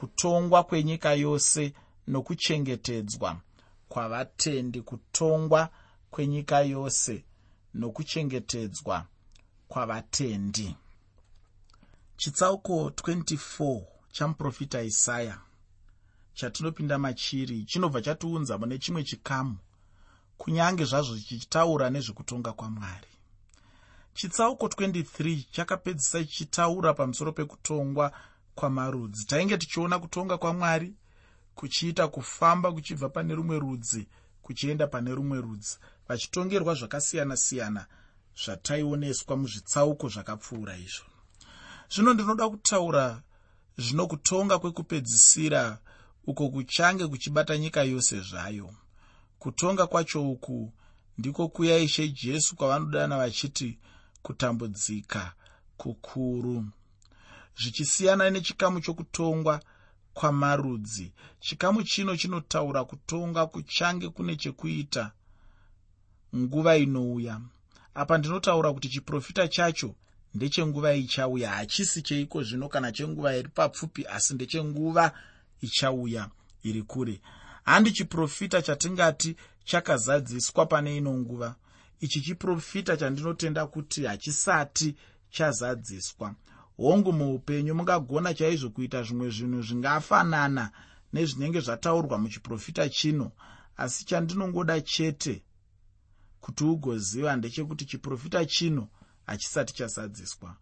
kutongwa kwenyika yose nokuchengetedzwa kwavatendi kutongwa kwenyika yose nokuchengetedzwa kwavatendi. Chitsauko 24 chamuprofita isaya chatinopinda machiri chinobva chatiunza mune chimwe chikamu kunyange zvazvo chichitaura nezvekutonga kwamwari. Chitsauko 23 chakapedzisa chichitaura pamusoro pekutongwa kwamarudzi. Tainge tichiona kutonga kwamwari kuchiita kufamba kuchibva pane rumwe rudzi kuchienda pane rumwe rudzi. Vachitongerwa zvakasiyana-siyana zvataioneswa muzvitsauko zvakapfuura izvo. Zvino ndinoda kutaura zvino kutonga kwekupedzisira uko kuchange kuchibata nyika yose zvayo. Kutonga kwacho uku ndiko kuya ishe jesu kwavanodana vachiti kutambudzika kukuru zvichisiyana nechikamu chokutongwa kwamarudzi. Chikamu chino chinotaura kutonga kuchange kune chekuita nguva inouya. Apa ndinotaura kuti chiprofita chacho ndechenguva ichauya. Hachisi cheiko zvino kana chenguva iri papfupi asi ndechenguva ichauya iri kure. Handi chiprofita chatingati chakazadziswa pane ino nguva. Ichi chiprofita chandinotenda kuti hachisati chazadziswa hongu muupenyu mungagona chaizvo kuita zvimwe zvinhu zvingafanana nezvinenge zvataurwa muchiprofita chino. Asi chandinongoda chete kuti ugoziva ndechekuti chiprofita chino hachisati chazadziswa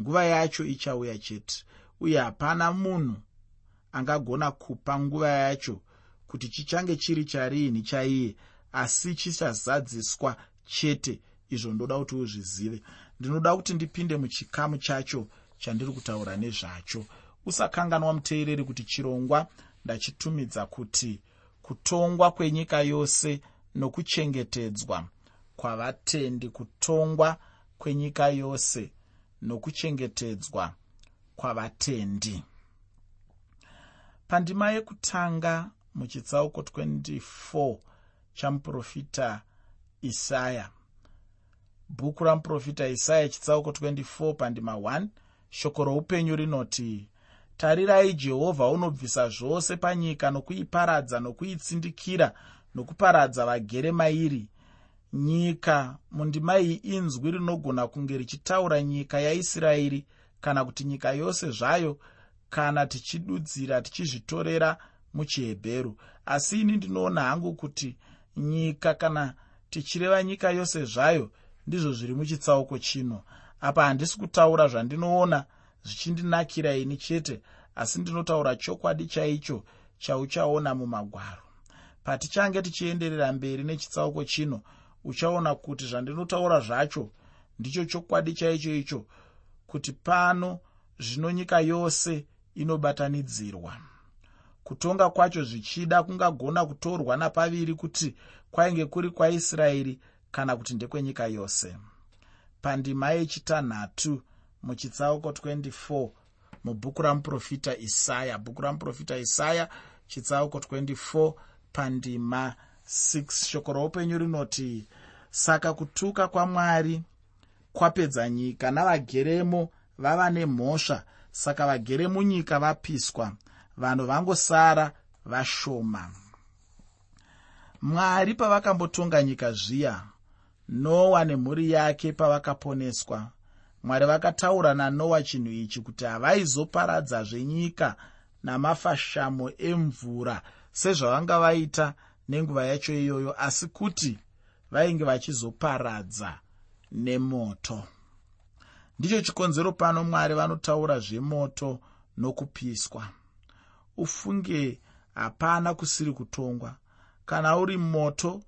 nguva yacho ichauya chete uye hapana munhu angagona kupa nguva yacho kuti chichange chiri chariini chaiye asi chichazadziswa chete. Izvo ndoda kuti uzvizive. Ndinoda kuti ndipinde muchikamu chacho chandiri kutaura nezvacho. Usakanganwa muteereri kuti chirongwa ndachitumidza kuti kutongwa kwenyika yose nokuchengetedzwa kwavatendi kutongwa kwenyika yose nokuchengetedzwa kwavatendi. Pandima yekutanga muchitsauko 24 chamuprofita isaya. Bhuku ramuprofita isaya chitsauko 24 pandima 1 shoko roupenyu rinoti tarirai jehovha unobvisa zvose panyika nokuiparadza nokuitsindikira nokuparadza vagere mairi. Nyika mundima iyi inzwi rinogona kunge richitaura nyika yaisraeri kana kuti nyika yose zvayo kana tichidudzira tichizvitorera muchihebheru. Asi ini ndinoona hangu kuti nyika kana tichireva nyika yose zvayo ndizvo zviri muchitsauko chino apa handisi kutaura zvandinoona zvichindinakira ini chete asi ndinotaura chokwadi chaicho chauchaona mumagwaro. Patichange tichienderera mberi nechitsauko chino uchaona kuti zvandinotaura zvacho ndicho chokwadi chaicho icho kuti pano zvino nyika yose inobatanidzirwa. Kutonga kwacho zvichida kungagona kutorwa napaviri kuti kwainge kuri kwaisraeri kana kuti ndekwenyika yose pandima yechitanhatu muchitsauko 24 mubhuku ramuprofita isaya. Bhuku ramuprofita isaya chitsauko 24 pandima 6 shoko roupenyu rinoti saka kutuka kwamwari kwapedza nyika navageremo vava nemhosva. Saka vagere munyika vapiswa vanhu vangosara vashoma. Mwari pavakambotonga nyika zviya noa nemhuri yake pavakaponeswa. Mwari vakataura nanoa chinhu ichi kuti havaizoparadzazve nyika namafashamo emvura sezvavanga vaita nenguva yacho iyoyo asi kuti vainge vachizoparadza nemoto. Ndicho chikonzero pano mwari vanotaura zvemoto nokupiswa. Ufunge hapana kusiri kutongwa. Kana uri moto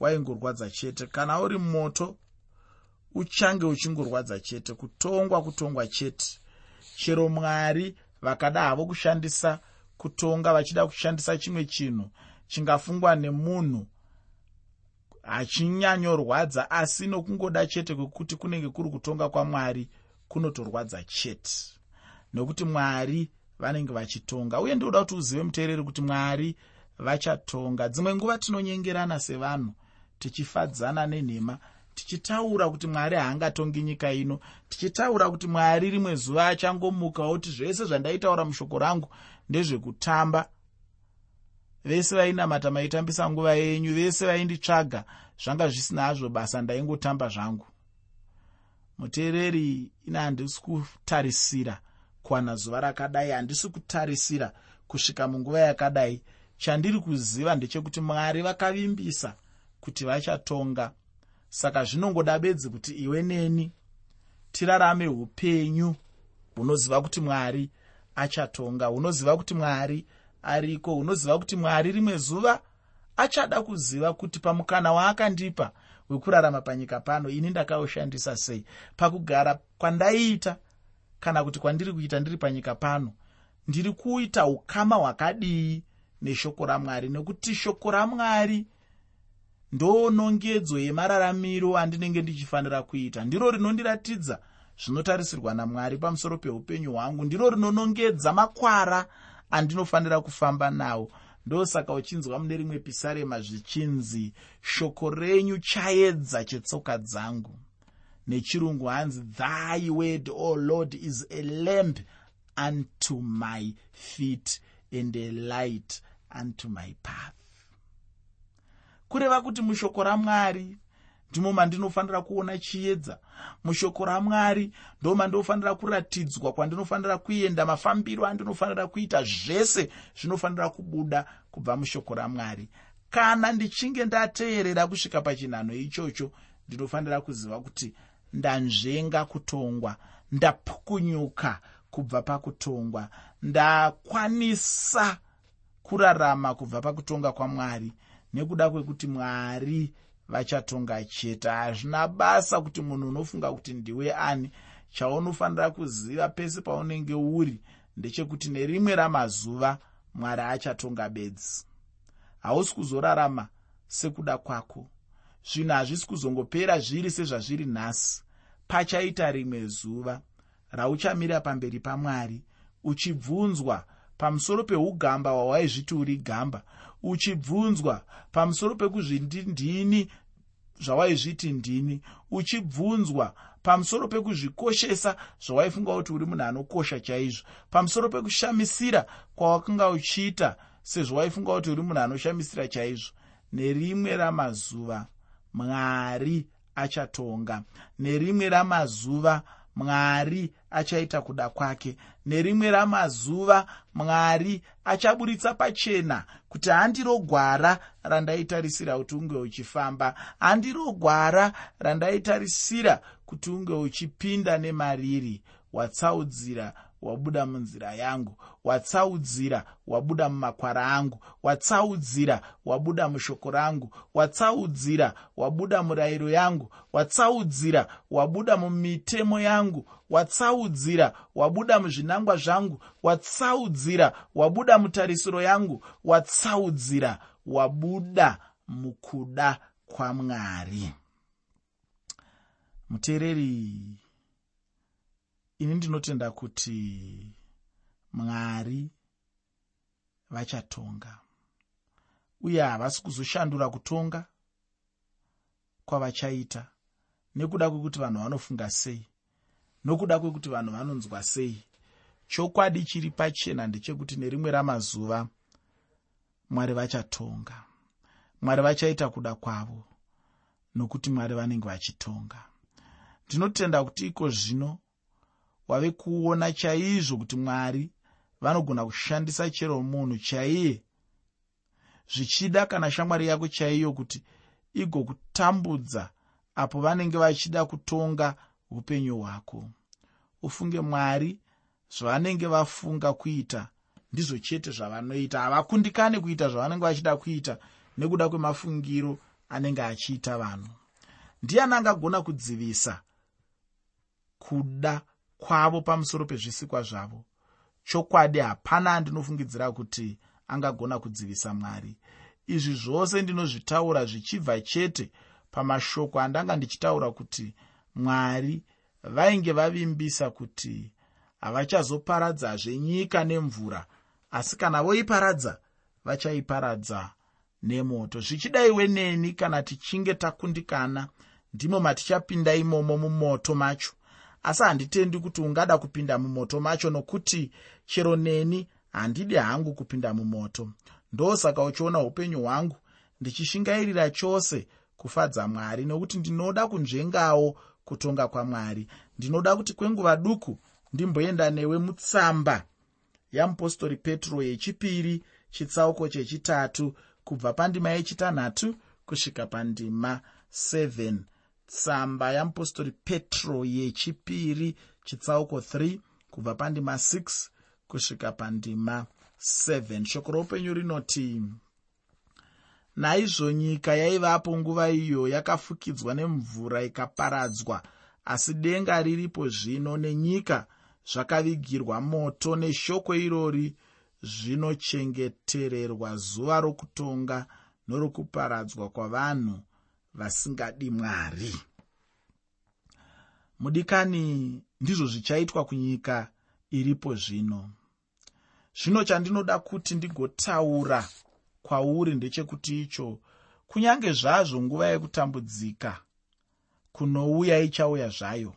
waingorwadza chete. Kana uri moto uchange uchingorwadza chete kutongwa kutongwa chete. Chero mwari vakada havo kushandisa kutonga vachida kushandisa chimwe chinhu chingafungwa nemunhu hachinyanyorwadza asi nokungoda chete kwekuti kunenge kuri kutonga kwamwari kunotorwadza chete. Nokuti mwari vanenge vachitonga uye ndoda kuti uzive muteereri kuti mwari vachatonga. Dzimwe nguva tinonyengerana sevanhu tichifadzana nenhema tichitaura kuti mwari haangatongi nyika ino tichitaura kuti mwari rimwe zuva achangomukawo kuti zvese zvandaitaura mushoko rangu ndezvekutamba. Vese vainamata maitambisa nguva yenyu vese vainditsvaga zvanga zvisina hazvo basa ndaingotamba zvangu. Muteereri ine handisi kutarisira kuwana zuva rakadai handisi kutarisira kusvika munguva yakadai. Chandiri kuziva ndechekuti mwari vakavimbisa kuti vachatonga. Saka zvinongoda bedzi kuti iwe neni tirarame upenyu hunoziva kuti mwari achatonga hunoziva kuti mwari ariko hunoziva kuti mwari rimwe zuva achada kuziva kuti pamukana waakandipa wekurarama panyika pano ini ndakaushandisa sei? Pakugara kwandaiita kana kuti kwandiri kuita ndiri panyika pano ndiri kuita ukama hwakadii neshoko ramwari? Nekuti shoko ramwari ndo nongedzo yemararamiro andinenge ndichifanira kuita. Ndiro rinondiratidza zvinotarisirwa namwari pamusoro peupenyu hwangu. Ndiro rinonongedza makwara andinofanira kufamba nawo. Ndosaka uchinzwa mune rimwe pisarema zvichinzi shoko renyu chaedza chetsoka dzangu. Nechirungu hanzi thy word o lord is a lamp unto my feet and a light unto my path kureva kuti mushoko ramwari ndimo mandinofanira kuona chiedza. Mushoko ramwari ndo mandinofanira kuratidzwa kwandinofanira kuenda mafambiro andinofanira kuita zvese zvinofanira kubuda kubva mushoko ramwari. Kana ndichinge ndateerera kusvika pachinhano ichocho ndinofanira kuziva kuti ndanzvenga kutongwa ndapukunyuka kubva pakutongwa ndakwanisa kurarama kubva pakutonga kwamwari nekuda kwekuti mwari vachatonga chete. Hazvina basa kuti munhu unofunga kuti ndiwe ani. Chaunofanira kuziva pese paunenge uri ndechekuti nerimwe ramazuva mwari achatonga bedzi. Hausi kuzorarama sekuda kwako. Zvinhu hazvisi kuzongopera zviri sezvazviri nhasi. Pachaita rimwe zuva rauchamira pamberi pamwari uchibvunzwa pamusoro peugamba hwawaizviti uri gamba uchibvunzwa. Pamusoro pekuzvindindini zvawaizviti ndini uchibvunzwa. Pamusoro pekuzvikoshesa zvawaifunga kuti uri munhu anokosha chaizvo. Pamusoro pekushamisira kwawakanga uchiita sezvawaifunga kuti uri munhu anoshamisira chaizvo. Nerimwe ramazuva mwari achatonga. Nerimwe ramazuva mwari achaita kuda kwake. Nerimwe ramazuva mwari achaburitsa pachena kuti handiro gwara randaitarisira kuti unge uchifamba. Handiro gwara randaitarisira kuti unge uchipinda nemariri. Watsaudzira wabuda munzira yangu watsaudzira wabuda mumakwara angu watsaudzira wabuda mushoko rangu watsaudzira wabuda murayiro yangu watsaudzira wabuda mumitemo yangu watsaudzira wabuda muzvinangwa zvangu watsaudzira wabuda mutarisiro yangu watsaudzira wabuda mukuda kwamwari muteereri ini ndinotenda kuti mwari vachatonga uye havasi kuzoshandura kutonga kwavachaita nekuda kwekuti vanhu vanofunga sei nokuda kwekuti vanhu vanonzwa sei. Chokwadi chiri pachena ndechekuti nerimwe ramazuva mwari vachatonga. Mwari vachaita kuda kwavo nokuti mwari vanenge vachitonga. Ndinotenda kuti iko zvino wave kuona chaizvo kuti mwari vanogona kushandisa chero munhu chaiye. Zvichida kana shamwari yako chaiyo kuti igokutambudza apo vanenge vachida kutonga upenyu hwako. Ufunge mwari zvavanenge vafunga kuita ndizvo chete zvavanoita. Havakundikane kuita zvavanenge vachida kuita nekuda kwemafungiro anenge achiita vanhu. Ndiani angagona kudzivisa kuda kwavo pamusoro pezvisikwa zvavo. Chokwadi hapana andinofungidzira kuti angagona kudzivisa mwari. Izvi zvose ndinozvitaura zvichibva chete pamashoko andanga ndichitaura kuti mwari vainge vavimbisa kuti havachazoparadzazve nyika nemvura asi kana voiparadza vachaiparadza nemoto. Zvichidaiwe neni kana tichinge takundikana ndimo matichapinda imomo mumoto macho asi handitendi kuti ungada kupinda mumoto macho nokuti chero neni handidi hangu kupinda mumoto. Ndosaka uchiona upenyu hwangu ndichishingairira chose kufadza mwari nokuti ndinoda kunzvengawo kutonga kwamwari. Ndinoda kuti kwenguva duku ndimboenda newe mutsamba yamupostori petro yechipiri chitsauko chechitatu kubva pandima yechitanhatu kusvika pandima 7 tsamba yamupostori petro yechipiri chitsauko 3 kubva pandima 6 kusvika pandima 7 shoko roupenyu rinoti naizvo nyika yaivapo nguva iyo yakafukidzwa nemvura ikaparadzwa asi denga riripo zvino nenyika zvakavigirwa moto neshoko irori zvinochengetererwa zuva rokutonga norokuparadzwa kwavanhu vasingadi mwari. Mudikani ndizvo zvichaitwa kunyika iripo zvino. Zvino chandinoda kuti ndigotaura kwauri ndechekuti icho kunyange zvazvo nguva yekutambudzika kunouya ichauya zvayo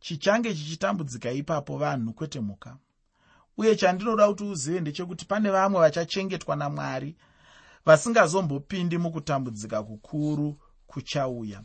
chichange chichitambudzika ipapo vanhu kwete mhuka. Uye chandinoda kuti uzive ndechekuti pane vamwe vachachengetwa namwari vasingazombopindi mukutambudzika kukuru kuchauya.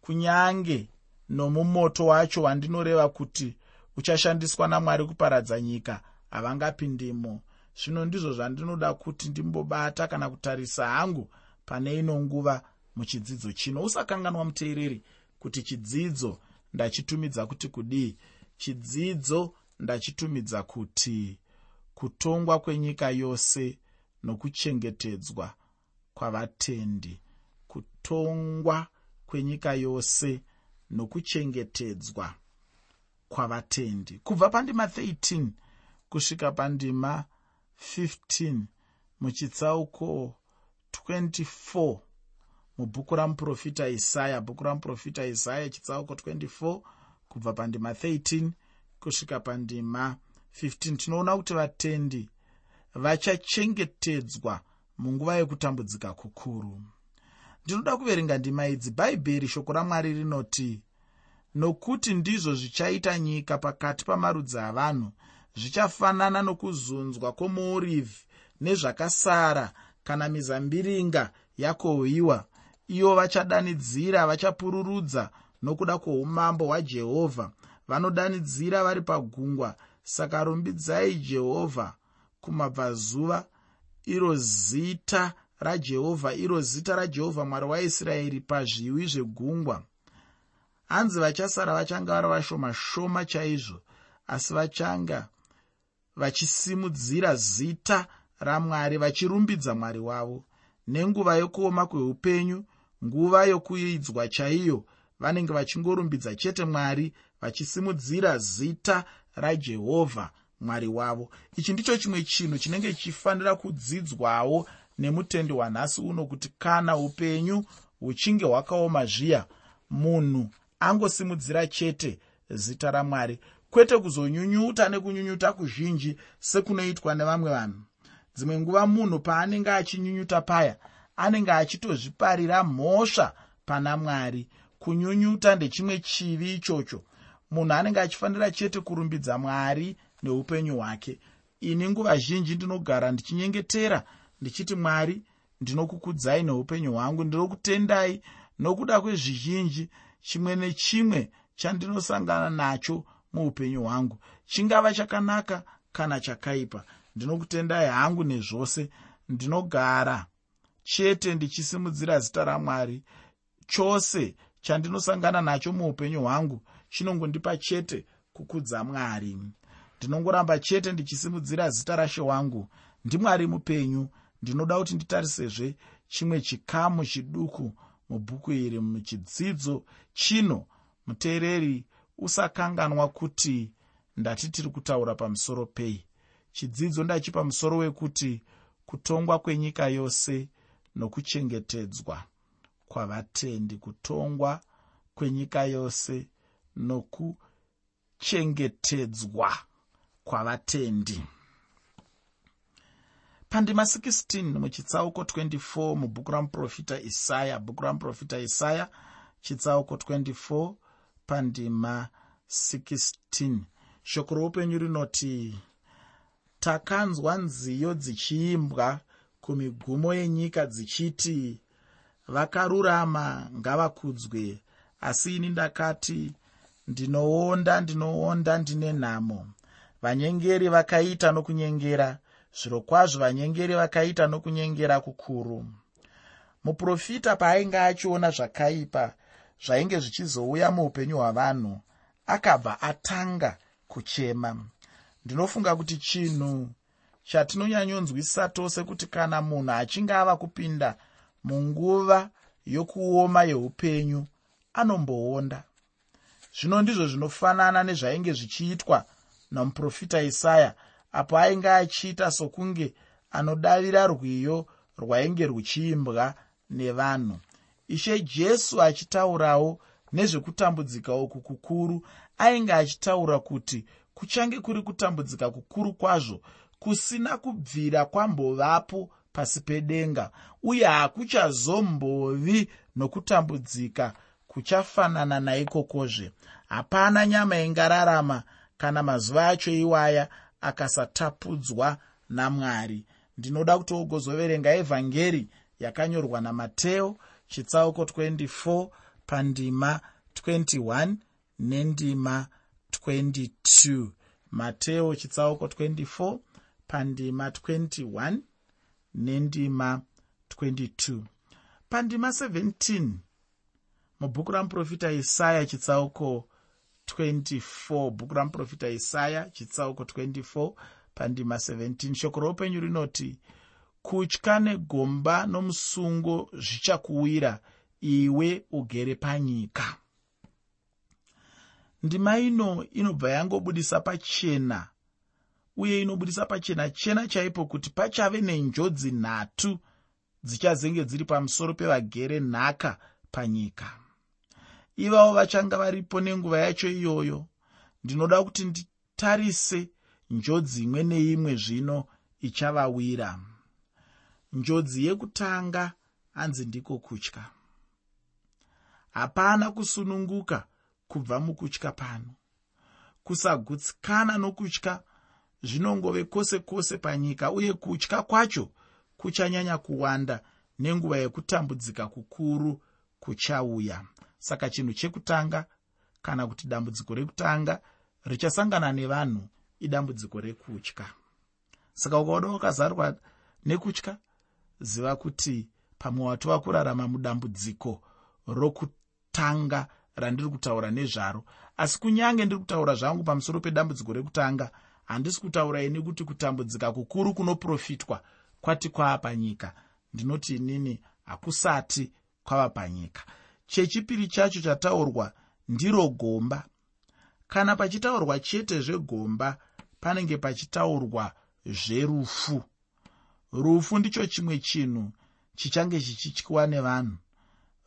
Kunyange nomumoto wacho wandinoreva kuti uchashandiswa namwari kuparadza nyika havangapindimo. Zvino ndizvo zvandinoda kuti ndimbobata kana kutarisa hangu pane ino nguva muchidzidzo chino. Usakanganwa muteereri kuti chidzidzo ndachitumidza kuti kudii chidzidzo ndachitumidza kuti kutongwa kwenyika yose nokuchengetedzwa kwavatendi kutongwa kwenyika yose nokuchengetedzwa kwavatendi. Kubva pandima 13 kusvika pandima 15 muchitsauko 24 mubhuku ramuprofita isaya. Bhuku ramuprofita isaya chitsauko 24 kubva pandima 13 kusvika pandima 15 tinoona kuti vatendi vachachengetedzwa munguva yekutambudzika kukuru ndinoda kuverenga ndima idzi. Bhaibheri shoko ramwari rinoti nokuti ndizvo zvichaita nyika pakati pamarudzi avanhu zvichafanana nokuzunzwa kwomuorivhi nezvakasara kana mizambiringa yakohwiwa. Ivo vachadanidzira vachapururudza nokuda kwoumambo hwajehovha. Vanodanidzira vari pagungwa. Saka rumbidzai jehovha kumabvazuva iro zita rajehovha iro zita rajehovha mwari waisraeri pazviwi zvegungwa. Hanzi vachasara vachanga vari vashoma shoma chaizvo asi vachanga vachisimudzira zita ramwari vachirumbidza mwari wavo. Nenguva yokuoma kweupenyu nguva yokuidzwa chaiyo vanenge vachingorumbidza chete mwari vachisimudzira zita rajehovha mwari wavo. Ichi ndicho chimwe chinhu chinenge chichifanira kudzidzwawo nemutendi wanhasi uno kuti kana upenyu huchinge hwakaoma zviya munhu angosimudzira chete zita ramwari. Kwete kuzonyunyuta nekunyunyuta kuzhinji sekunoitwa nevamwe vanhu. Dzimwe nguva munhu paanenge achinyunyuta paya anenge achitozviparira mhosva pana mwari. Kunyunyuta ndechimwe chivi ichocho munhu anenge achifanira chete kurumbidza mwari neupenyu hwake. Ini nguva zhinji ndinogara ndichinyengetera ndichiti mwari ndinokukudzai neupenyu hwangu ndinokutendai nokuda kwezvizhinji chimwe nechimwe chandinosangana nacho muupenyu hwangu. Chingava chakanaka kana chakaipa. Ndinokutendai hangu nezvose. Ndinogara chete ndichisimudzira zita ramwari. Chose chandinosangana nacho muupenyu hwangu chinongondipa chete kukudza mwari. Ndinongoramba chete ndichisimudzira zita rashe wangu. Ndimwari mupenyu ndinoda kuti nditarisezve chimwe chikamu chiduku mubhuku iri muchidzidzo. Chino muteereri usakanganwa kuti ndati tiri kutaura pamusoro pei. Chidzidzo ndachipa musoro wekuti kutongwa kwenyika yose nokuchengetedzwa kwavatendi kutongwa kwenyika yose nokuchengetedzwa kwavatendi pandima 16 muchitsauko 24 mubhuku ramuprofita isaya. Bhuku ramuprofita isaya chitsauko 24 pandima 16 shoko roupenyu rinoti takanzwa nziyo dzichiimbwa kumigumo yenyika dzichiti vakarurama ngavakudzwe asi ini ndakati ndinoonda ndinoonda ndine nhamo vanyengeri vakaita nokunyengera zviro kwazvo vanyengeri vakaita nokunyengera kukuru. Muprofita paainge achiona zvakaipa zvainge zvichizouya muupenyu hwavanhu akabva atanga kuchema. Ndinofunga kuti chinhu chatinonyanyonzwisisa tose kuti kana munhu achinge ava kupinda munguva yokuoma yeupenyu anomboonda. Zvino ndizvo zvinofanana nezvainge zvichiitwa namuprofita isaya apo ainge achiita sokunge anodavira rwiyo rwainge ruchiimbwa nevanhu. Ishe jesu achitaurawo nezvekutambudzika uku kukuru ainge achitaura kuti kuchange kuri kutambudzika kukuru kwazvo kusina kubvira kwambovapo pasi pedenga uye hakuchazombovi nokutambudzika kuchafanana naikokozve. Hapana nyama ingararama kana mazuva acho iwaya akasatapudzwa namwari. Ndinoda kuti ugozoverenga evhangeri yakanyorwa namateo chitsauko 24 pandima 21 nendima 22 mateo chitsauko 24 pandima 21 nendima 22 pandima 17 mubhuku ramuprofita isaya chitsauko 24 bhuku ramuprofita isaya chitsauko 24 pandima 17 shoko roupenyu rinoti kutya negomba nomusungo zvichakuwira iwe ugere panyika. Ndima ino inobva yangobudisa pachena uye inobudisa pachena. Chena chaipo kuti pachave nenjodzi nhatu dzichazenge dziri pamusoro pevagere nhaka panyika ivavo vachanga varipo nenguva yacho iyoyo. Ndinoda kuti nditarise njodzi imwe neimwe zvino ichavawira. Njodzi yekutanga hanzi ndiko kutya. Hapana kusununguka kubva mukutya pano. Kusagutsikana nokutya zvinongove kwose kwose panyika uye kutya kwacho kuchanyanya kuwanda nenguva yekutambudzika kukuru kuchauya saka chinhu chekutanga kana kuti dambudziko rekutanga richasangana nevanhu idambudziko rekutya. Saka ukaona wakazarwa nekutya ziva kuti pamwe watova kurarama mudambudziko rokutanga randiri kutaura nezvaro. Asi kunyange ndiri kutaura zvangu pamusoro pedambudziko rekutanga handisi kutaura ini kuti kutambudzika kukuru kunoprofitwa kwati kwava panyika. Ndinoti inini hakusati kwava panyika chechipiri chacho chataurwa ndiro gomba. Kana pachitaurwa chete zvegomba panenge pachitaurwa zverufu. Rufu ndicho chimwe chinhu chichange chichityiwa nevanhu.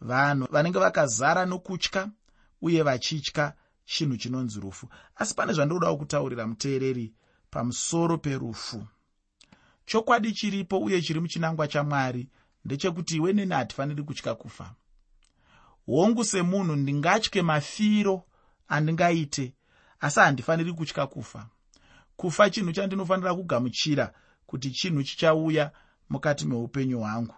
Vanhu vanenge vakazara nokutya uye vachitya chinhu chinonzi rufu. Asi pane zvandinodawo kutaurira muteereri pamusoro perufu. Chokwadi chiripo uye chiri muchinangwa chamwari. Ndechekuti iwe neni hatifaniri kutya kufa hongu semunhu ndingatye mafiro andingaite. Asi handifaniri kutya kufa. Kufa chinhu chandinofanira kugamuchira kuti chinhu chichauya mukati meupenyu hwangu.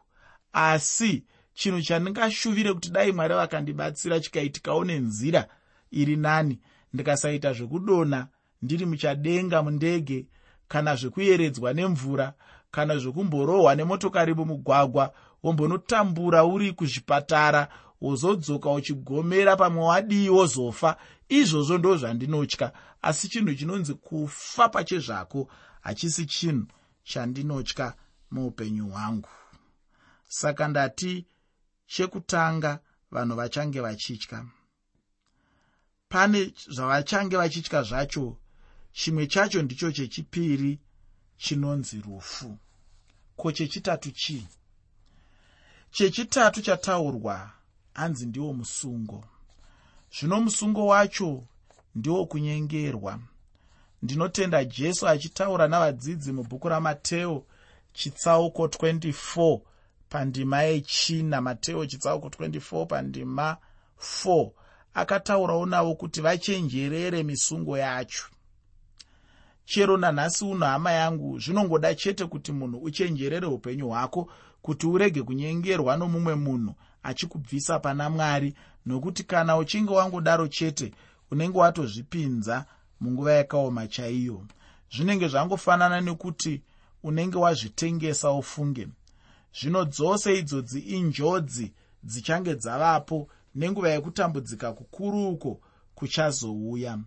Asi chinhu chandingashuvire kuti dai mwari vakandibatsira chikaitikawo nenzira iri nani ndikasaita zvekudonha ndiri muchadenga mundege kana zvekuyeredzwa nemvura kana zvekumborohwa nemotokari mumugwagwa wombonotambura uri kuzvipatara wozodzoka uchigomera pamwe wadii wozofa izvozvo ndo zvandinotya. Asi chinhu chinonzi kufa pachezvako hachisi chinhu chandinotya muupenyu hwangu. Saka ndati chekutanga vanhu vachange vachitya. Pane zvavachange vachitya zvacho chimwe chacho ndicho chechipiri chinonzi rufu. Ko chechitatu chii? Chechitatu chataurwa hanzi ndiwo musungo. Zvino musungo wacho ndiwo kunyengerwa. Ndinotenda jesu achitaura navadzidzi mubhuku ramateo chitsauko 24 pandima yechina. Mateo chitsauko 24 pandima 4 akataurawo navo kuti vachenjerere misungo yacho. Chero nanhasi uno hama yangu zvinongoda chete kuti munhu uchenjerere upenyu hwako kuti urege kunyengerwa nomumwe munhu achikubvisa pana mwari nokuti kana uchinge wangodaro chete unenge watozvipinza munguva yakaoma chaiyo. Zvinenge zvangofanana nekuti unenge wazvitengesa ufunge. Zvino dzose idzodzi injodzi dzichange dzavapo nenguva yekutambudzika kukuru uko kuchazouya.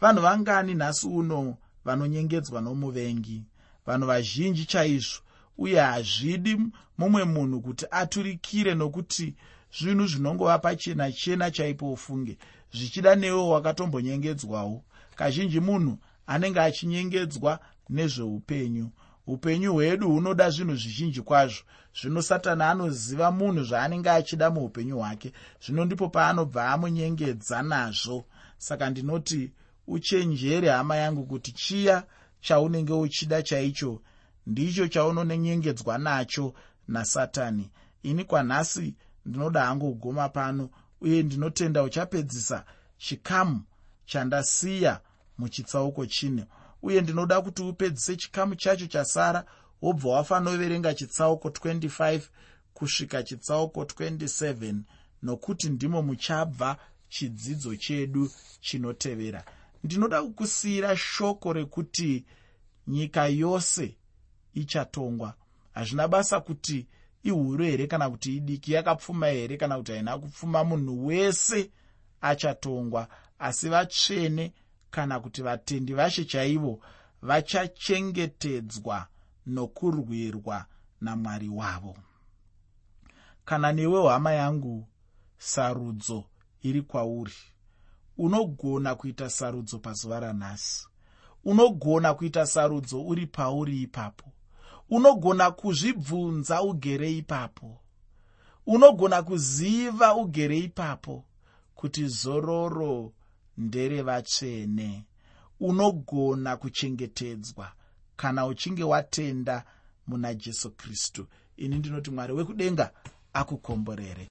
Vanhu vangani nhasi uno vanonyengedzwa nomuvengi vanhu vazhinji chaizvo uye hazvidi mumwe munhu kuti aturikire nokuti zvinhu zvinongova pachena chena chaipo ufunge zvichida newewo wakatombonyengedzwawo. Kazhinji munhu anenge achinyengedzwa nezveupenyu. Upenyu hwedu hunoda zvinhu zvizhinji kwazvo. Zvino satani anoziva munhu zvaanenge achida muupenyu hwake. Zvino ndipo paanobva amunyengedza nazvo. Saka ndinoti uchenjere hama yangu kuti chiya chaunenge uchida chaicho ndicho chaunonyengedzwa nacho nasatani. Ini kwanhasi ndinoda hangu kugoma pano uye ndinotenda uchapedzisa chikamu chandasiya muchitsauko chine. Uye ndinoda kuti upedzise chikamu chacho chasara wobva wafanoverenga chitsauko 25 kusvika chitsauko 27 nokuti ndimo muchabva chidzidzo chedu chinotevera. Ndinoda kukusiyira shoko rekuti nyika yose ichatongwa hazvina basa kuti ihuru here kana kuti idiki yakapfuma here kana kuti haina kupfuma. Munhu wese achatongwa asi vatsvene kana kuti vatendi vashe chaivo vachachengetedzwa nokurwirwa namwari wavo. Kana newe hama yangu sarudzo iri kwauri. Unogona kuita sarudzo pazuva ranhasi. Unogona kuita sarudzo uri pauri ipapo unogona kuzvibvunza ugere ipapo. Unogona kuziva ugere ipapo kuti zororo nderevatsvene unogona kuchengetedzwa kana uchinge watenda muna jesu kristu. Ini ndinoti mwari wekudenga akukomborere